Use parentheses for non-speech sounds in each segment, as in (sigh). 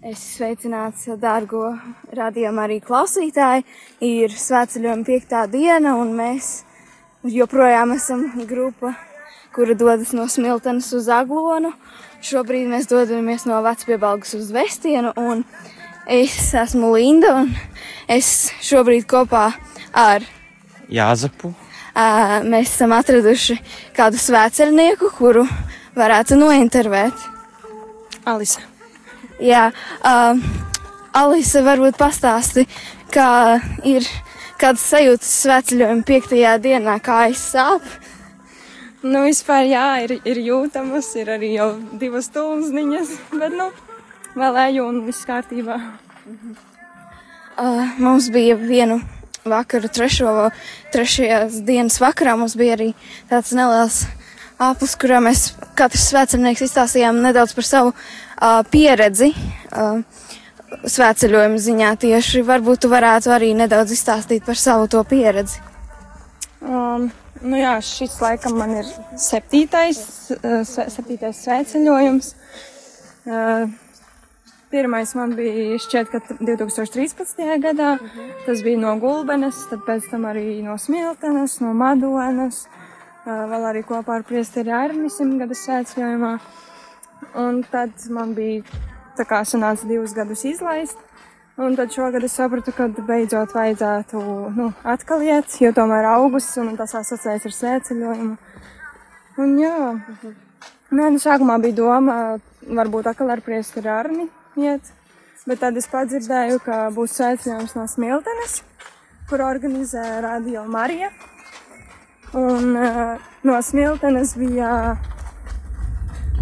Es sveicināts, dārgo radījuma arī klausītāji. Ir svētceļojuma piektā diena, un mēs joprojām esam grupa, kura dodas no Smiltenes uz Aglonu. Šobrīd mēs dodamies no Vecpiebalgas uz Vestienu, un es esmu Linda, un es šobrīd kopā ar Jāzepu. ā, mēs esam atraduši kādu svētceļnieku, kuru varētu nointervēt. Alisa. Jā, uh, Alisa, varbūt pastāsti, kā ir kādas sajūtas svētceļojuma piektajā dienā, kā es sāp. Nu, vispār, jā, ir, ir jūtamas, ir arī jau divas stūziņas, bet, nu, vēl eju un viss kārtībā. Uh, mums bija vienu vakaru, trešo, trešajās dienas vakarā, mums bija arī tāds neliels aplis, kurā mēs katrs svētceļnieks izstāstījām nedaudz par savu uh, pieredzi. Uh, Svētceļojuma ziņā tieši varbūt tu varētu arī nedaudz izstāstīt par savu to pieredzi. Um, nu, jā, šis laikam man ir septītais, se- septītais svētceļojums. Uh, Pirmais man bija šķiet, ka 2013. gadā. Tas bija no Gulbenes, tad pēc tam arī no Smiltenes, no Madonas. Uh, vēl arī kopā ar priesteri Arni simtgada svētceļojumā. Un tad man bija tā kā sanāca divus gadus izlaist. Un tad šogad es sapratu, ka beidzot vajadzētu nu, atkal iet, jo tomēr augusts un tas asociēts ar sēceļojumu. Un jā, nē, nu sākumā bija doma, varbūt atkal ar priesteri Arni iet. Bet tad es padzirdēju, ka būs sēceļojums no Smiltenes, kur organizē Radio Marija. Un uh, no Smiltenes bija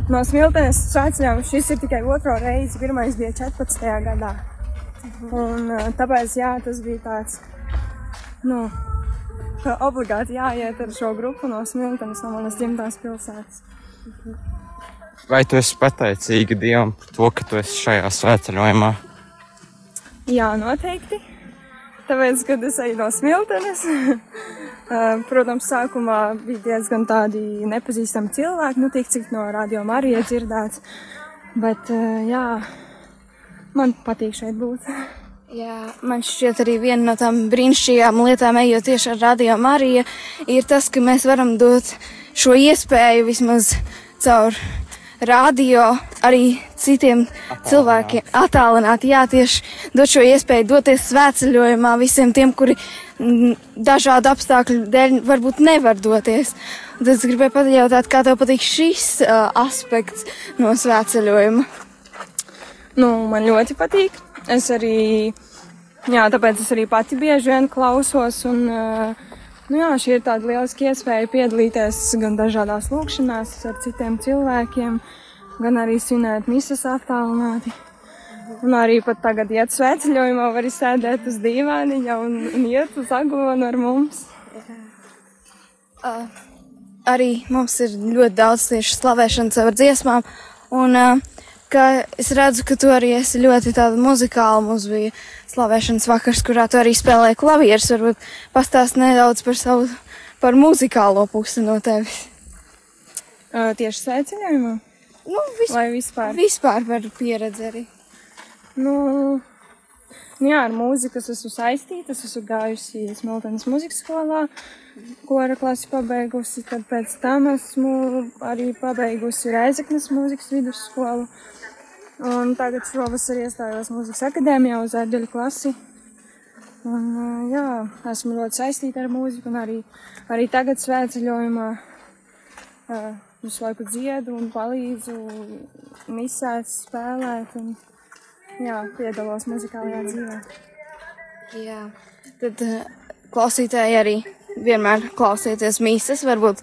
No smiltenes svētceļām šis ir tikai otro reizi. Pirmais bija 14. gadā. Un uh, tāpēc, jā, tas bija tāds, nu, ka obligāti jāiet ar šo grupu no smiltenes, no manas dzimtās pilsētas. Vai tu esi pateicīga Dievam par to, ka tu esi šajā svētceļojumā? Jā, noteikti. Tāpēc, kad es eju no smiltenes, (laughs) protams, sākumā bija diezgan tādi nepazīstami cilvēki, nu, tik cik no radio Marija dzirdēts. Bet, jā, man patīk šeit būt. Jā, man šķiet arī viena no tām brīnišķīgām lietām, ejot tieši ar Radio Mariju, ir tas, ka mēs varam dot šo iespēju vismaz caur radio arī citiem cilvēkiem attālināt. Jā, tieši dot šo iespēju doties svētceļojumā visiem tiem, kuri mm, dažādu apstākļu dēļ varbūt nevar doties. Tad es gribēju pajautāt, kā tev patīk šis uh, aspekts no svētceļojuma. Nu, man ļoti patīk. Es arī, jā, tāpēc es arī pati bieži vien klausos. Un, uh, nu, jā, šī ir tāda lieliska iespēja piedalīties gan dažādās lūkšanās ar citiem cilvēkiem, gan arī svinēt misas attālināti. Un arī pat tagad, iet svētceļojumā, var sēdēt uz dīvāniņa un, un iet uz aglonu ar mums. Uh, arī mums ir ļoti daudz tieši slavēšanas ar dziesmām, un uh, ka es redzu, ka tu arī esi ļoti tāda muzikāla. Mums bija slavēšanas vakars, kurā tu arī spēlēji klavierus. Varbūt pastāst nedaudz par savu, par muzikālo pusi no tevis. Uh, tieši svētceļojumā Nu, vis, vai vispār? vispār par pieredzi arī. Nu, nu jā, ar mūziku es esmu saistīta. Es esmu gājusi Smiltenes muzikas skolā, ko ar klasi pabeigusi. Tad pēc tam esmu arī pabeigusi Reizeknas muzikas vidusskolu. Un tagad šovasar iestājos muzikas akadēmijā uz ērģeļu klasi. Un, jā, esmu ļoti saistīta ar mūziku un arī, arī tagad svētceļojumā visu laiku dziedu un palīdzu misēs spēlēt. Un, jā, piedalos muzikālajā dzīvē. Jā, tad uh, klausītāji arī vienmēr klausieties mīsas, varbūt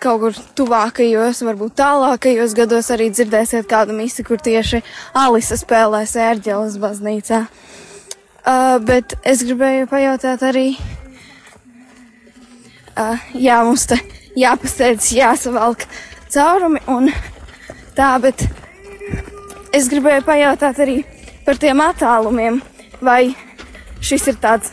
kaut kur tuvākajos, varbūt tālākajos gados arī dzirdēsiet kādu misi, kur tieši Alisa spēlēs ērģeles baznīcā. Uh, bet es gribēju pajautāt arī, uh, jā, mums te jāpasteidz, jāsavalk caurumi un tā, bet es gribēju pajautāt arī par tiem attālumiem, vai šis ir tāds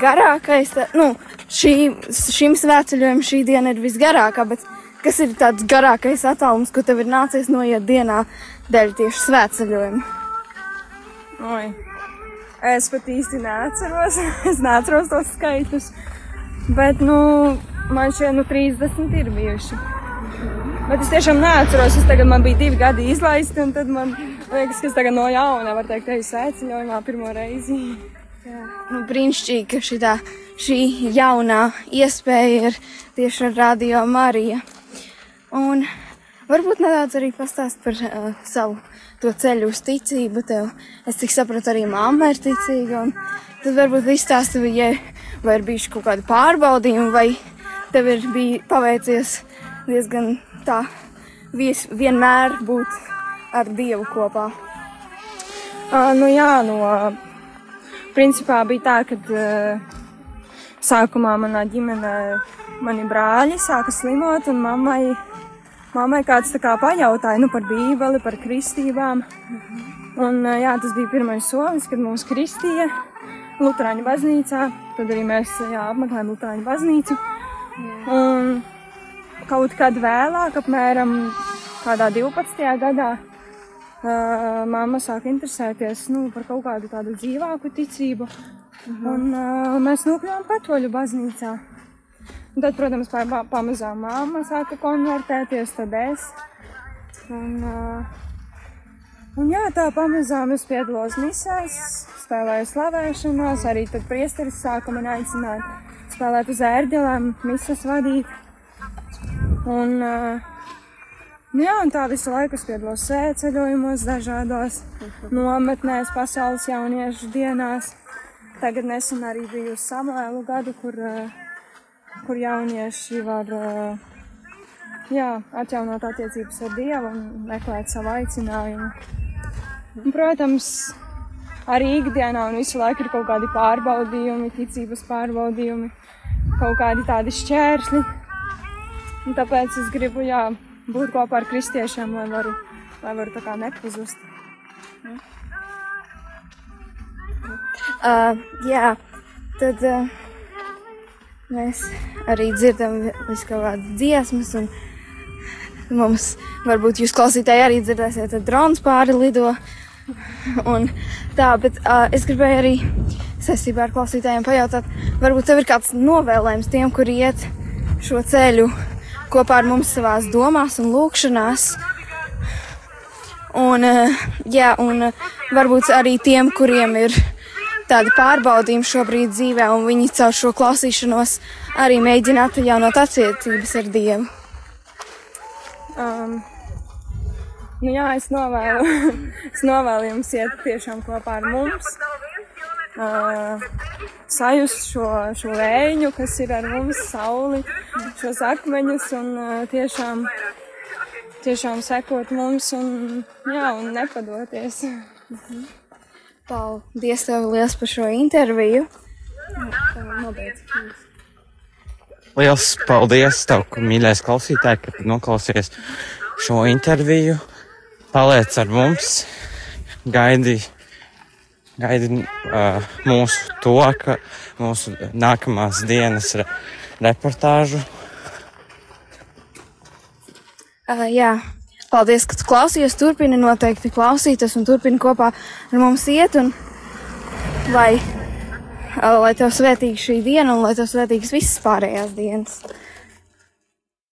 garākais, tā, nu, šī, šim svētceļojumam šī diena ir visgarākā, bet kas ir tāds garākais attālums, ko tev ir nācies noiet dienā dēļ tieši svētceļojuma? Oi. Es pat īsti neatceros, (laughs) es neatceros tos skaitļus, bet, nu, man šie, nu, 30 ir bijuši. Bet es tiešām neatceros, es tagad man bija divi gadi izlaisti, un tad man liekas, ka es tagad no jauna, var teikt, eju sēciņojumā pirmo reizi. Nu, brīnišķīgi, ka šitā, šī jaunā iespēja ir tieši ar Radio Mariju. Un varbūt nedaudz arī pastāst par uh, savu to ceļu uz ticību. Tev, es tik sapratu, arī mamma ir ticīga. Tad varbūt izstāsti, ja vai ir bijuši kaut kādi pārbaudījumi, vai tev ir bija paveicies diezgan tā vies, vienmēr būt ar Dievu kopā. Uh, nu jā, nu, uh, principā bija tā, ka uh, sākumā manā ģimenē mani brāļi sāka slimot, un mammai, mammai kāds tā kā pajautāja nu, par bībeli, par kristībām. Un, uh, jā, tas bija pirmais solis, kad mūs kristīja Lutāņu baznīcā. Tad arī mēs jā, apmeklējām Lutāņu baznīcu. Un kaut kad vēlāk, apmēram kādā 12. gadā, uh, mamma sāka interesēties nu, par kaut kādu tādu dzīvāku ticību. Un uh, mēs nokļuvām katoļu baznīcā. Un tad, protams, pa, pa, pamazām mamma sāka konvertēties, tad es. Un, uh, un jā, tā pamazām es piedalos misēs, spēlēju slavēšanās, arī tad priesteris sāka man aicināt spēlēt uz ērģelēm, misas vadīt. Un, uh, jā, un tā visu laiku es piedalos sēceļojumos, dažādos nometnēs, pasaules jauniešu dienās. Tagad nesen arī biju uz Samuēlu gadu, kur, uh, kur jaunieši var uh, jā, atjaunot attiecības ar Dievu un meklēt savu aicinājumu. Un, protams, arī ikdienā un visu laiku ir kaut kādi pārbaudījumi, ticības pārbaudījumi, kaut kādi tādi šķērsli. Un tāpēc es gribu jā, būt kopā ar kristiešiem, lai varu, lai varu tā kā nepazust. Uh, jā, tad uh, mēs arī dzirdam visu kaut kādas dziesmas, un mums varbūt jūs klausītāji arī dzirdēsiet, tad drons pāri lido. Un tā, bet uh, es gribēju arī saistībā ar klausītājiem pajautāt, varbūt tev ir kāds novēlējums tiem, kuri iet šo ceļu kopā ar mums savās domās un lūkšanās. Un, uh, jā, un varbūt arī tiem, kuriem ir tādi pārbaudījumi šobrīd dzīvē, un viņi caur šo klausīšanos arī mēģina atjaunot attiecības ar Dievu. Um, nu jā, es novēlu, (laughs) es novēlu jums iet tiešām kopā ar mums. Uh, sajust šo, šo vēju, kas ir ar mums, sauli, šos akmeņus un uh, tiešām, tiešām sekot mums un, jā, un nepadoties. Paldies tev liels par šo interviju. Liels paldies tev, mīļais klausītāj, ka tu noklausies šo interviju. Paliec ar mums, gaidi, gaidi uh, mūsu to, ka mūsu nākamās dienas re reportāžu. Uh, jā, paldies, ka tu klausies. Turpini noteikti klausīties un turpini kopā ar mums iet. Un, lai, uh, lai tev svētīga šī diena un lai tev svētīgas visas pārējās dienas.